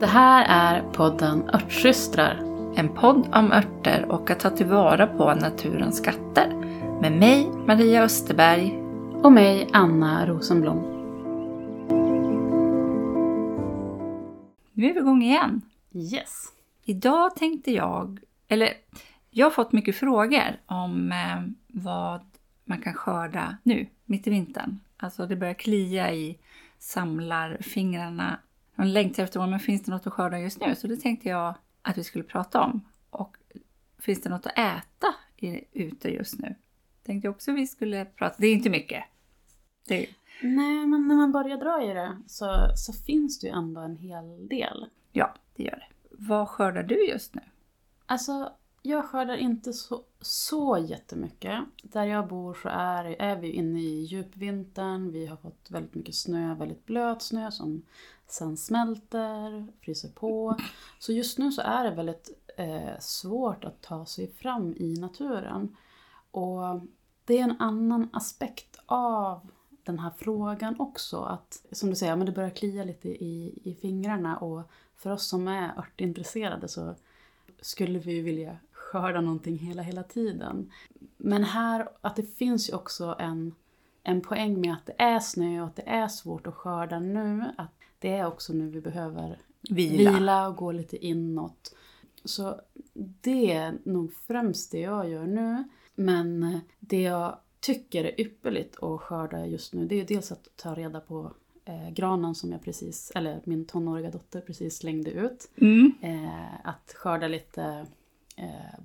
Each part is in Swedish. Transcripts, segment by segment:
Det här är podden Örtsystrar. En podd om örter och att ta tillvara på naturens skatter. Med mig, Maria Österberg. Och mig, Anna Rosenblom. Nu är vi igång igen. Yes. Idag tänkte jag, eller jag har fått mycket frågor om eh, vad man kan skörda nu, mitt i vintern. Alltså det börjar klia i samlarfingrarna. Man längtar efter men finns det något att skörda just nu? Så det tänkte jag att vi skulle prata om. Och finns det något att äta i, ute just nu? Tänkte jag också vi skulle prata. Det är inte mycket. Det är, Nej, men när man börjar dra i det så, så finns det ju ändå en hel del. ja, det gör det. Vad skördar du just nu? Alltså, jag skördar inte så, så jättemycket. Där jag bor så är, är vi inne i djupvintern. Vi har fått väldigt mycket snö, väldigt blöt snö som sen smälter, fryser på. Så just nu så är det väldigt eh, svårt att ta sig fram i naturen. Och det är en annan aspekt av den här frågan också. Att, som du säger, men det börjar klia lite i, i fingrarna och för oss som är örtintresserade så skulle vi vilja skörda någonting hela, hela tiden. Men här, att det finns ju också en, en poäng med att det är snö och att det är svårt att skörda nu. Att det är också nu vi behöver Vila. vila och gå lite inåt. Så det är nog främst det jag gör nu. Men det jag tycker är ypperligt att skörda just nu det är ju dels att ta reda på eh, granen som jag precis, eller min tonåriga dotter precis slängde ut. Mm. Eh, att skörda lite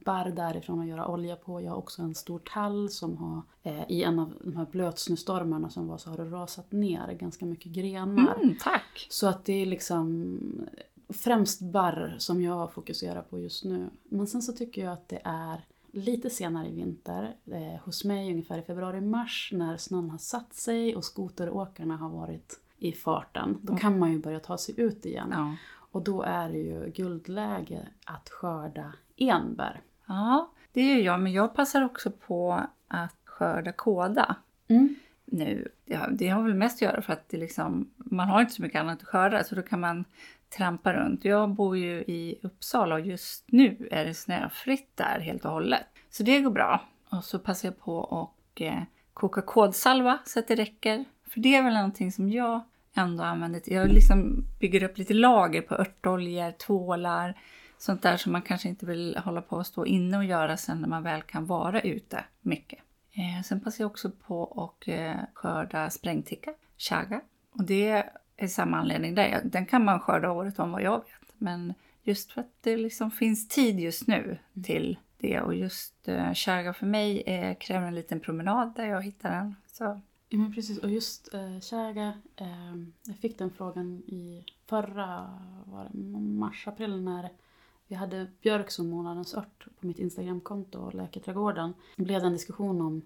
barr därifrån och göra olja på. Jag har också en stor tall som har, eh, i en av de här blötsnöstormarna som var så har det rasat ner ganska mycket grenar. Mm, tack! Så att det är liksom främst barr som jag fokuserar på just nu. Men sen så tycker jag att det är lite senare i vinter, eh, hos mig ungefär i februari-mars när snön har satt sig och skoteråkarna har varit i farten. Då kan man ju börja ta sig ut igen. Ja. Och då är det ju guldläge att skörda enbär. ja, det gör jag. Men jag passar också på att skörda kåda Mm. nu. Ja, det har väl mest att göra för att det liksom, man har inte så mycket annat att skörda så då kan man trampa runt. Jag bor ju i Uppsala och just nu är det snöfritt där helt och hållet. Så det går bra. Och så passar jag på att eh, koka kådsalva så att det räcker. För det är väl någonting som jag ändå använder. Jag liksom bygger upp lite lager på örtoljor, tvålar, sånt där som man kanske inte vill hålla på och stå inne och göra sen när man väl kan vara ute mycket. Eh, sen passar jag också på att eh, skörda sprängticka, chaga. Och det är samma anledning där. Den kan man skörda året om vad jag vet. Men just för att det liksom finns tid just nu till det. Och just eh, chaga för mig eh, kräver en liten promenad där jag hittar den. Så Ja, men precis. Och just eh, eh, jag fick den frågan i förra var det mars, april när vi hade björk som månadens ört på mitt Instagramkonto, Läkarträdgården. Det blev en diskussion om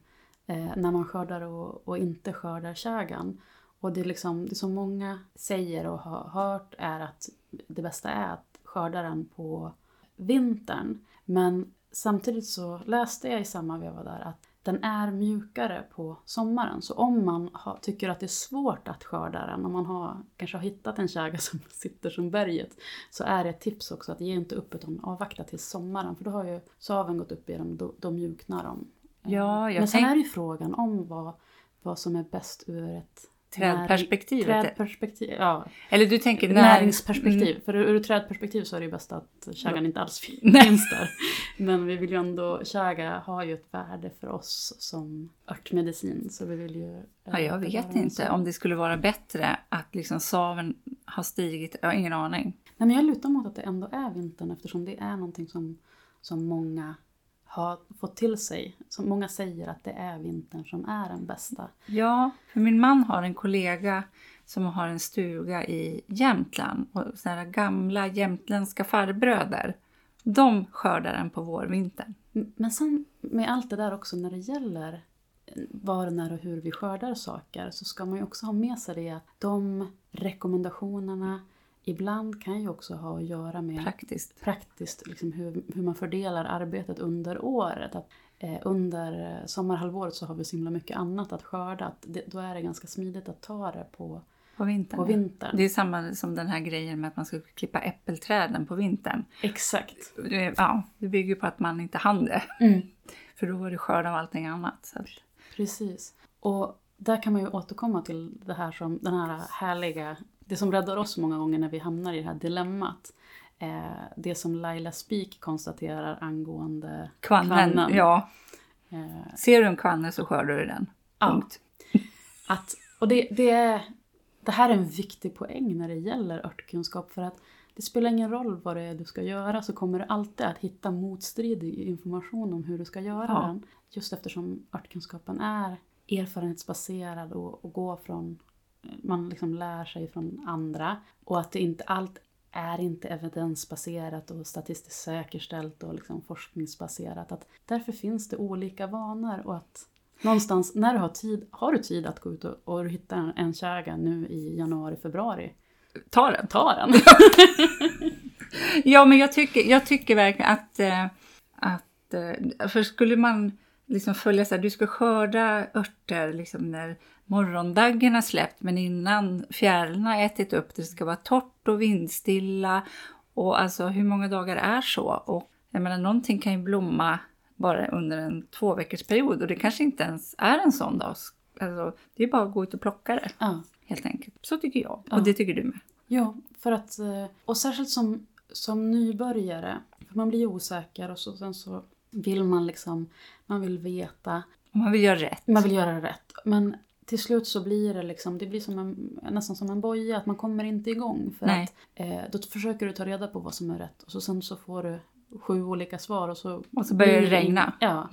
eh, när man skördar och, och inte skördar kägan. Och det, är liksom, det som många säger och har hört är att det bästa är att skörda den på vintern. Men samtidigt så läste jag i samma veva där att den är mjukare på sommaren. Så om man har, tycker att det är svårt att skörda den, om man har, kanske har hittat en käga som sitter som berget, så är det ett tips också att ge inte upp utan avvakta till sommaren. För då har ju saven gått upp i dem, då, då mjuknar de. Ja, Men sen tänk- är ju frågan om vad, vad som är bäst ur ett Trädperspektivet. Trädperspektiv, ja. Eller du tänker när- Näringsperspektiv. Mm. För ur ur trädperspektiv så är det ju bäst att kägan inte alls finns där. Men vi vill ju ändå, käga har ju ett värde för oss som örtmedicin. Så vi vill ju... eh, Ja, jag vet inte så. om det skulle vara bättre att liksom saven har stigit. Jag har ingen aning. Nej, men jag lutar mot att det ändå är vintern eftersom det är någonting som, som många har fått till sig. Som många säger att det är vintern som är den bästa. Ja, för min man har en kollega som har en stuga i Jämtland. Och sådana här gamla jämtländska farbröder. De skördar den på vårvintern. Men sen med allt det där också när det gäller var, när och hur vi skördar saker så ska man ju också ha med sig det att de rekommendationerna ibland kan ju också ha att göra med Praktiskt. praktiskt liksom hur, hur man fördelar arbetet under året. Att eh, under eh, sommarhalvåret så har vi så himla mycket annat att skörda. Att det, då är det ganska smidigt att ta det på, På vintern. på vintern. Det är samma som den här grejen med att man ska klippa äppelträden på vintern. Exakt. Det, ja, det bygger på att man inte hann det. Mm. För då var det skörd av allting annat. Så Precis. Och där kan man ju återkomma till det här som den här härliga, det som räddar oss många gånger när vi hamnar i det här dilemmat. Eh, det som Laila Spik konstaterar angående kvannen, kvannen. ja. Eh, Ser du en kvanne så skördar du den. Ja. Punkt. att, och det, det, är, det här är en viktig poäng när det gäller örtkunskap för att det spelar ingen roll vad det är du ska göra så kommer du alltid att hitta motstridig information om hur du ska göra Ja. den. Just eftersom örtkunskapen är erfarenhetsbaserad och, och går från, man liksom lär sig från andra. Och att det inte allt är inte evidensbaserat och statistiskt säkerställt och liksom forskningsbaserat. Att därför finns det olika vanor och att någonstans när du har tid, har du tid att gå ut och, och en, en käga nu i januari, februari, Ta den. ta den! Ja, men jag tycker, jag tycker verkligen att, eh, att eh, för skulle man liksom följa så här, du ska skörda örter liksom när morgondaggen har släppt, men innan fjärilarna har ätit upp det, ska vara torrt och vindstilla och alltså hur många dagar är så? Och jag menar, någonting kan ju blomma bara under en två veckors period och det kanske inte ens är en sån dag. Alltså, det är bara att gå ut och plocka det, ja. helt enkelt. Så tycker jag, Ja. och det tycker du med. Jo, för att, eh, och särskilt som, som nybörjare, för man blir osäker och så, sen så vill man liksom, man vill veta, man vill göra rätt. man vill göra rätt. Men till slut så blir det liksom, det blir som en, nästan som en boja, att man kommer inte igång. För Nej. att eh, då försöker du ta reda på vad som är rätt och så sen så får du sju olika svar och så... Och så börjar det regna. Ja.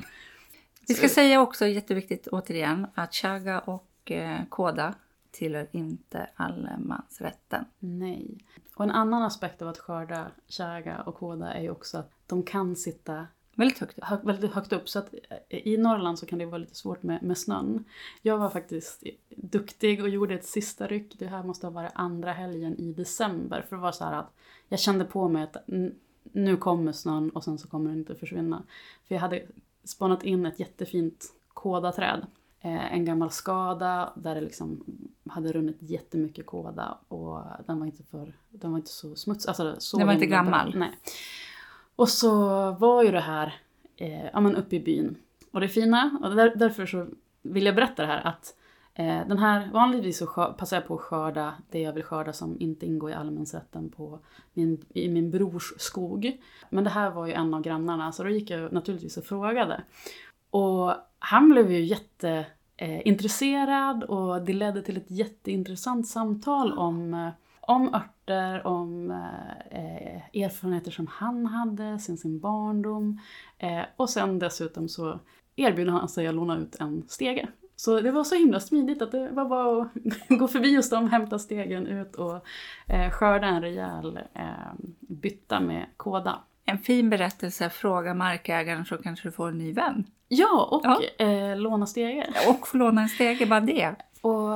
Vi ska säga också jätteviktigt återigen att chaga och eh, koda tillhör inte allemansrätten. Nej. Och en annan aspekt av att skörda chaga och koda är ju också att de kan sitta Väldigt högt hö- väldigt högt upp. Så att eh, i Norrland så kan det vara lite svårt med, med snön. Jag var faktiskt duktig och gjorde ett sista ryck. Det här måste ha varit andra helgen i december. För det var så här att jag kände på mig att nu kommer snön och sen så kommer den inte försvinna. För jag hade spanat in ett jättefint kådaträd. Eh, en gammal skada där det liksom hade runnit jättemycket kåda och den var inte, för, den var inte så smutsig. Alltså, så Den var inte gammal. Nej. Och så var ju det här eh, ja, men uppe i byn. Och det fina, och där, därför så vill jag berätta det här att eh, den här, vanligtvis så skör, passar jag på att skörda det jag vill skörda som inte ingår i allemansrätten på min, i min brors skog. Men det här var ju en av grannarna så då gick jag naturligtvis och frågade. Och han blev ju jätte eh, intresserad och det ledde till ett jätteintressant samtal om, eh, om örter, om eh, erfarenheter som han hade sen sin barndom. Eh, och sen dessutom så erbjöd han sig att låna ut en stege. Så det var så himla smidigt att det var bara att gå förbi hos dem, hämta stegen ut och eh, skörda en rejäl eh, bytta med kåda. En fin berättelse, fråga markägaren så kanske du får en ny vän. Ja, och Ja. Eh, låna stege. Och få låna en stege, bara det. Och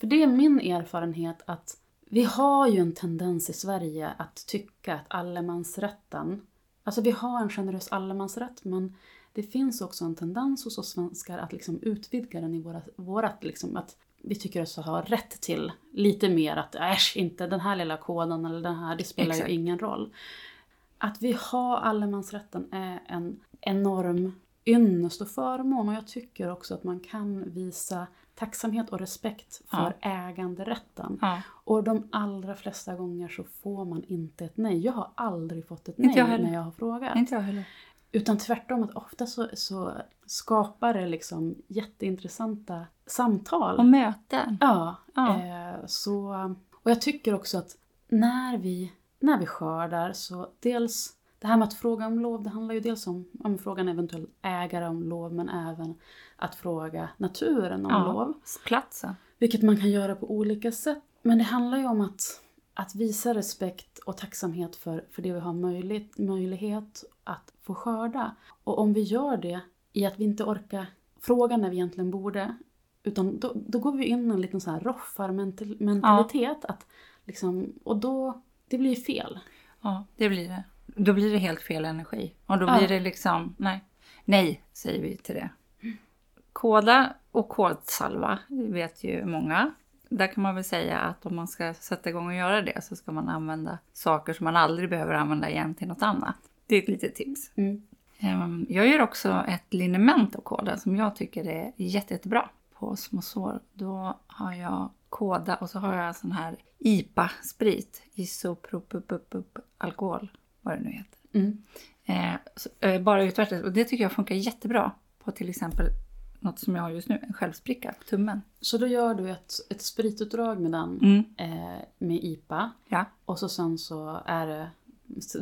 för det är min erfarenhet att vi har ju en tendens i Sverige att tycka att allemansrätten, alltså vi har en generös allemansrätt men det finns också en tendens hos oss svenskar att liksom utvidga den i våra, vårat liksom att vi tycker oss ha rätt till lite mer att äsch, inte den här lilla koden eller den här, det spelar Exakt. ju ingen roll. Att vi har allemansrätten är en enorm ynnest och förmån och jag tycker också att man kan visa tacksamhet och respekt för äganderätten. Ja. Och de allra flesta gånger så får man inte ett nej. Jag har aldrig fått ett nej jag när jag har frågat. Inte jag heller. Utan tvärtom, att ofta så, så skapar det liksom jätteintressanta samtal. Och möten. Ja, Ja. Eh, så, och jag tycker också att när vi, när vi skördar så dels det här med att fråga om lov, det handlar ju dels om, om frågan eventuell ägare om lov men även att fråga naturen om Ja. lov. Platsen. Vilket man kan göra på olika sätt. Men det handlar ju om att, att visa respekt och tacksamhet för, för det vi har möjlighet, möjlighet att få skörda. Och om vi gör det i att vi inte orkar fråga när vi egentligen borde, utan då, då går vi in i en liten så här roffarmentalitet. Att liksom, och då, det blir fel. Ja, det blir det. Då blir det helt fel energi. Och då Ja. blir det liksom, nej. Nej, säger vi till det. Kåda och kodsalva vet ju många. Där kan man väl säga att om man ska sätta igång och göra det så ska man använda saker som man aldrig behöver använda igen till något annat. Det är ett litet tips. Mm. Ehm, Jag gör också ett liniment av kåda som jag tycker är jätte, jättebra på små sår. Då har jag kåda och så har jag sån här IPA-sprit, isopropyl alkohol, vad det nu heter. Mm. Eh, eh, bara utvärtes. Och det tycker jag funkar jättebra på till exempel något som jag har just nu, en självspricka på tummen. Så då gör du ett, ett spritutdrag med den, Mm. eh, med IPA. Ja. Och så sen så är det,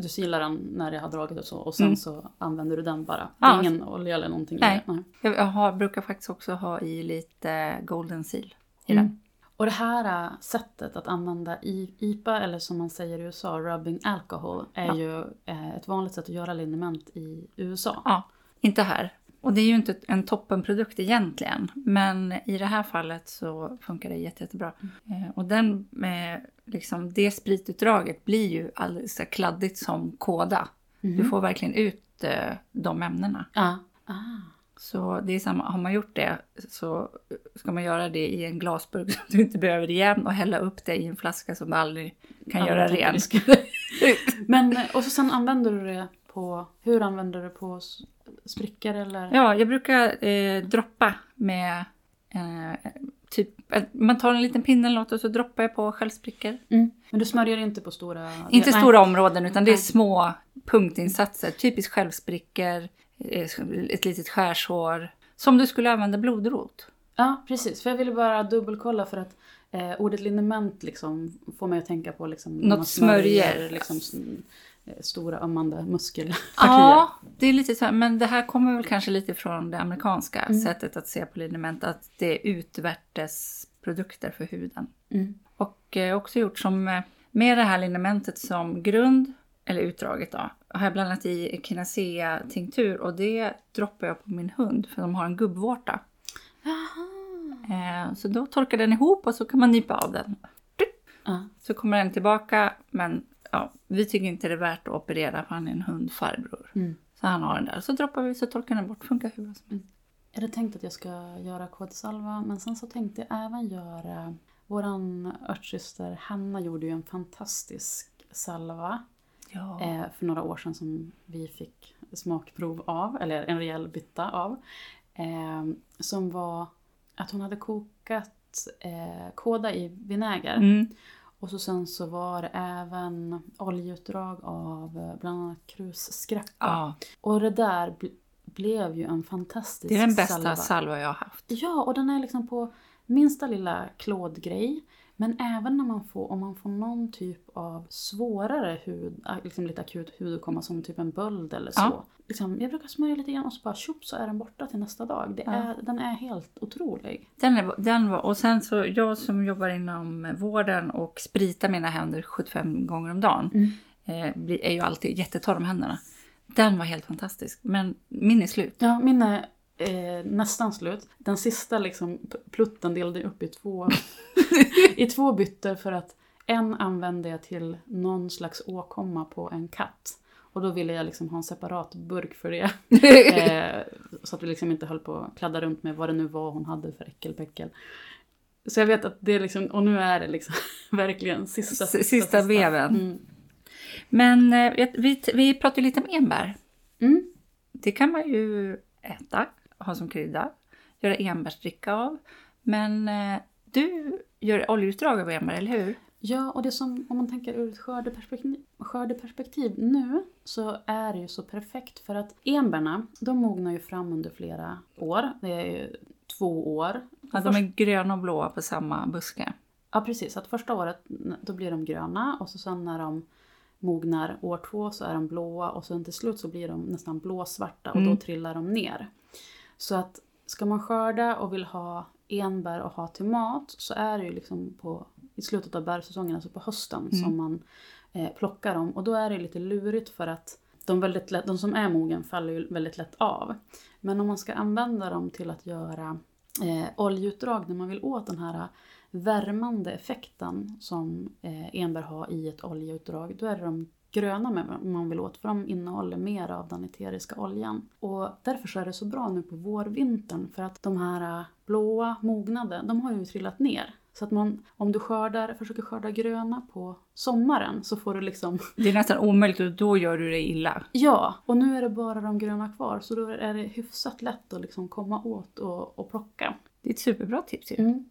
du silar den när det har dragit och så. Och sen Mm. så använder du den bara. Det Ja. ingen olja eller någonting Nej. i det. Nej. Jag, jag har, brukar faktiskt också ha i lite golden seal i Mm. den. Och det här äh, sättet att använda IPA, eller som man säger i USA, rubbing alcohol, är Ja. ju eh, ett vanligt sätt att göra liniment i USA. Ja, inte här. Och det är ju inte en toppenprodukt egentligen. Men i det här fallet så funkar det jätte, jättebra. Eh, och den, eh, liksom, det spritutdraget blir ju alldeles kladdigt som kåda. Du får verkligen ut eh, de ämnena. Ja. Ah. Så det är samma, har man gjort det så ska man göra det i en glasburk att du inte behöver igen och hälla upp det i en flaska som du aldrig kan Ja, göra ren. Men, eh, och så sen använder du det på, hur använder du det på sprickor eller? Ja, jag brukar eh, droppa med eh, typ, eh, man tar en liten pinne eller något och så droppar jag på självsprickor. Mm. Men du smörjer inte på stora? Inte nej. stora områden utan det är små punktinsatser. Typiskt självsprickor, ett litet skärsår. Som du skulle använda blodrot. Ja, precis. För jag ville bara dubbelkolla för att eh, ordet liniment liksom får mig att tänka på liksom, Något smörjer. Liksom, eh, stora ömmande muskelpartier. Ja, det är lite så men det här kommer väl kanske lite från det amerikanska Mm. sättet att se på liniment. Att det är utvärtesprodukter för huden. Mm. Och eh, också gjort som eh, med det här linementet som grund, eller utdraget då, har jag blandat i echinacea tinktur och det droppar jag på min hund för de har en gubbvårta. Jaha. Eh, så då torkar den ihop och så kan man nypa av den. Så kommer den tillbaka men ja, vi tycker inte det är värt att operera för han är en hundfarbror. Mm. Så han har den där. Så droppar vi så torkar den bort. Funkar hur bra som helst. Jag hade tänkt att jag ska göra kådsalva men sen så tänkte jag även göra Våran örtsyster Hanna gjorde ju en fantastisk salva Ja. eh, för några år sedan som vi fick smakprov av, eller en rejäl bytta av. Eh, som var att hon hade kokat eh, kåda i vinäger. Mm. Och så sen så var det även oljeutdrag av eh, bland annat krusskräppa. ja. Och det där bl- blev ju en fantastisk Det är den bästa salva. salva, jag har haft. Ja, och den är liksom på minsta lilla klådgrej. Men även när man får, om man får någon typ av svårare hud, äh, liksom lite akut hudåkomma som typ en böld eller så. Ja. Liksom, jag brukar smörja lite grann och så bara tjopp så är den borta till nästa dag. Det Ja. är, den är helt otrolig. Den, är, den var, och sen så jag som jobbar inom vården och spritar mina händer 75 gånger om dagen. Eh, blir- är ju alltid jättetorr om händerna. Den var helt fantastisk. Men min är slut. Ja, min är eh, nästan slut. Den sista liksom, plutten delade jag upp i två, i två bytter för att en använde jag till någon slags åkomma på en katt. Och då ville jag liksom ha en separat burk för det. eh, så att vi liksom inte höll på att kladda runt med vad det nu var hon hade för äckelpäckel. Så jag vet att det är liksom, och nu är det liksom verkligen sista, S- sista veven. Mm. Men eh, vi, vi pratade lite om enbär. Mm. Det kan man ju äta, ha som krydda, göra enbärsdricka av. Men eh, du gör oljeutdrag av enbär, eller hur? Ja, och det som, om man tänker ur ett skördeperspektiv, skördeperspektiv nu så är det ju så perfekt för att enbärna, de mognar ju fram under flera år. Det är ju två år. Ja, de är gröna och blåa på samma buske. Ja, precis. Att första året då blir de gröna och så sen när de mognar år två så är de blåa och sen till slut så blir de nästan blåsvarta och Mm. då trillar de ner. Så att ska man skörda och vill ha enbär och ha till mat så är det ju liksom på, i slutet av bärsäsongen, alltså på hösten, som man eh, plockar dem. Och då är det lite lurigt för att de, väldigt lätt, de som är mogen faller ju väldigt lätt av. Men om man ska använda dem till att göra eh, oljeutdrag när man vill åt den här värmande effekten som eh, enbär har i ett oljeutdrag, då är det de gröna med man vill åt för de innehåller mer av den eteriska oljan. Och därför så är det så bra nu på vårvintern för att de här blåa mognade, de har ju trillat ner. Så att man, om du skördar, försöker skörda gröna på sommaren så får du liksom... Det är nästan omöjligt och då gör du dig illa. Ja, och nu är det bara de gröna kvar så då är det hyfsat lätt att liksom komma åt och, och plocka. Det är ett superbra tips ju. Mm.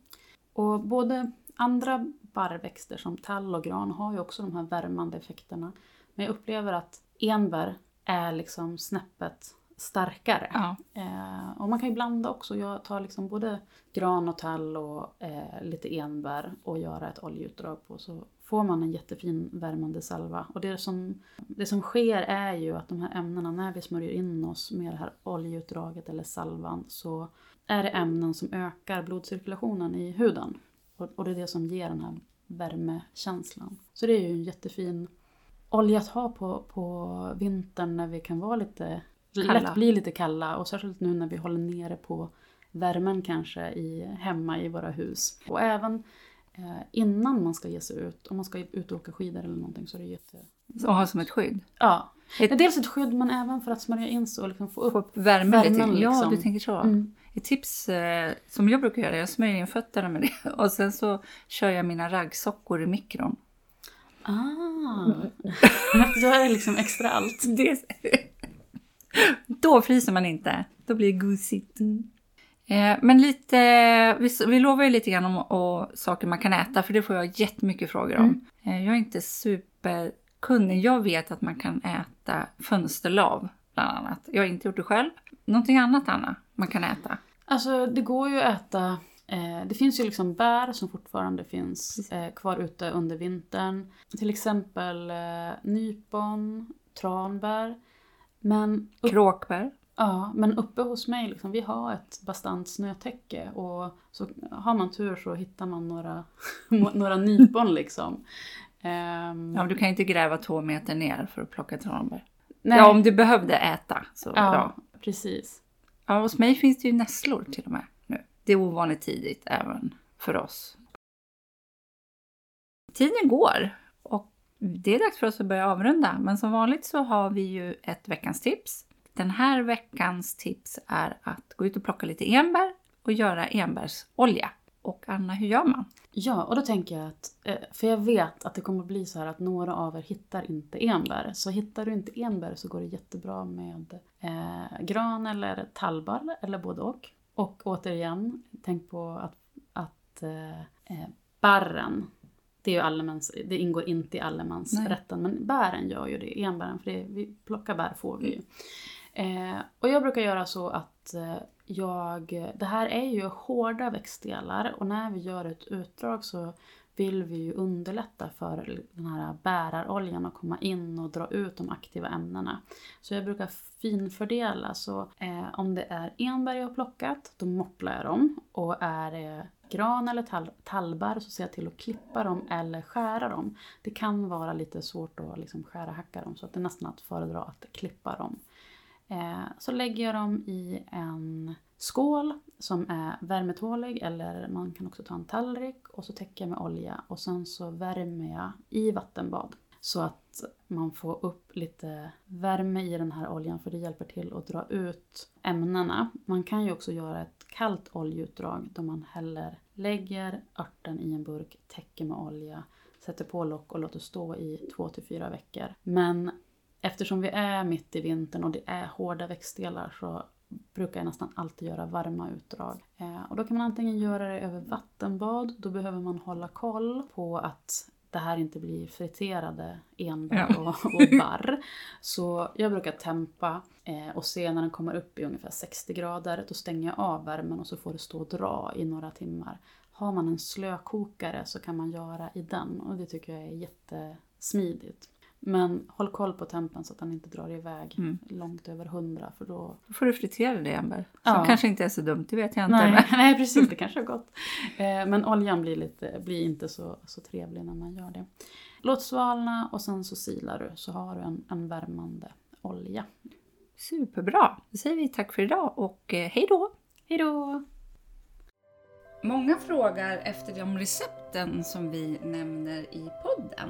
Och både andra barrväxter som tall och gran har ju också de här värmande effekterna. Men jag upplever att enbär är liksom snäppet starkare. Ja. Eh, och man kan ju blanda också. Jag tar liksom både gran och tall och eh, lite enbär och göra ett oljeutdrag på. Så får man en jättefin värmande salva. Och det som, det som sker är ju att de här ämnena, när vi smörjer in oss med det här oljeutdraget eller salvan så är det ämnen som ökar blodcirkulationen i huden. Och, och det är det som ger den här värmekänslan. Så det är ju en jättefin olja att ha på, på vintern när vi kan vara lite Kalla. lätt bli lite kalla och särskilt nu när vi håller nere på värmen kanske i, hemma i våra hus. Och även eh, innan man ska ge sig ut, om man ska ut och åka skidor eller någonting så är det jätte... Och ha som ett skydd. Ja. Ett- Dels ett skydd men även för att smörja in sig och liksom få upp... Få upp värme lite. Värmen, Ja, liksom. du tänker så. Mm. Ett tips eh, som jag brukar göra, jag smörjer in fötterna med det och sen så kör jag mina raggsockor i mikron. Ah! Då är det liksom extra allt. Det... Då fryser man inte. Då blir det gosigt. Eh, men lite, vi, vi lovar ju lite grann om och saker man kan äta för det får jag jättemycket frågor om. Eh, jag är inte superkunnig. Jag vet att man kan äta fönsterlav bland annat. Jag har inte gjort det själv. Någonting annat Anna man kan äta? Alltså det går ju att äta Eh, det finns ju liksom bär som fortfarande finns eh, kvar ute under vintern. Till exempel eh, nypon, tranbär. Men, upp, Kråkbär? ja, men uppe hos mig, liksom, vi har ett bastant snötäcke och så har man tur så hittar man några, några nypon liksom. Ehm, Ja, du kan inte gräva två meter ner för att plocka tranbär. nej, Ja, om du behövde äta så ja, bra. precis. Ja, hos mig finns det ju nässlor till och med nu. Det är ovanligt tidigt även för oss. Tiden går och det är dags för oss att börja avrunda. Men som vanligt så har vi ju ett veckans tips. Den här veckans tips är att gå ut och plocka lite enbär och göra enbärsolja. Och Anna, hur gör man? Ja, och då tänker jag att, eh, för jag vet att det kommer bli så här att några av er hittar inte enbär. Så hittar du inte enbär så går det jättebra med eh, gran eller tallbar eller både och. Och återigen, tänk på att, att eh, eh, barren, det, är ju allemans, det ingår inte i allemansrätten, men bären gör ju det, enbären, för det, vi plockar bär får vi ju. Eh, och jag brukar göra så att eh, jag, det här är ju hårda växtdelar och när vi gör ett utdrag så vill vi ju underlätta för den här bäraroljan att komma in och dra ut de aktiva ämnena. Så jag brukar finfördela, så eh, om det är enbär jag har plockat, då mopplar jag dem. Och är det gran eller tall, tallbär så ser jag till att klippa dem eller skära dem. Det kan vara lite svårt att liksom skära hacka dem så att det är nästan att föredra att klippa dem. Eh, så lägger jag dem i en skål som är värmetålig eller man kan också ta en tallrik och så täcker jag med olja och sen så värmer jag i vattenbad. Så att man får upp lite värme i den här oljan för det hjälper till att dra ut ämnena. Man kan ju också göra ett kallt oljeutdrag då man häller, lägger örten i en burk, täcker med olja, sätter på lock och låter stå i två till fyra veckor. Men eftersom vi är mitt i vintern och det är hårda växtdelar så brukar jag nästan alltid göra varma utdrag. Eh, och då kan man antingen göra det över vattenbad, då behöver man hålla koll på att det här inte blir friterade enbär och, och barr. Så jag brukar tempa eh, och se när den kommer upp i ungefär 60 grader, då stänger jag av värmen och så får det stå och dra i några timmar. Har man en slökokare så kan man göra i den och det tycker jag är jättesmidigt. Men håll koll på tempen så att den inte drar iväg Mm. långt över 100 för då... Då får du fritera det enbär. Som Ja. kanske inte är så dumt, det vet jag inte. Nej, men- nej precis, det kanske är gott. Eh, men oljan blir, lite, blir inte så, så trevlig när man gör det. Låt svalna och sen så silar du så har du en, en värmande olja. Superbra! Då säger vi tack för idag och eh, hej då! Hejdå! Många frågar efter de recepten som vi nämner i podden.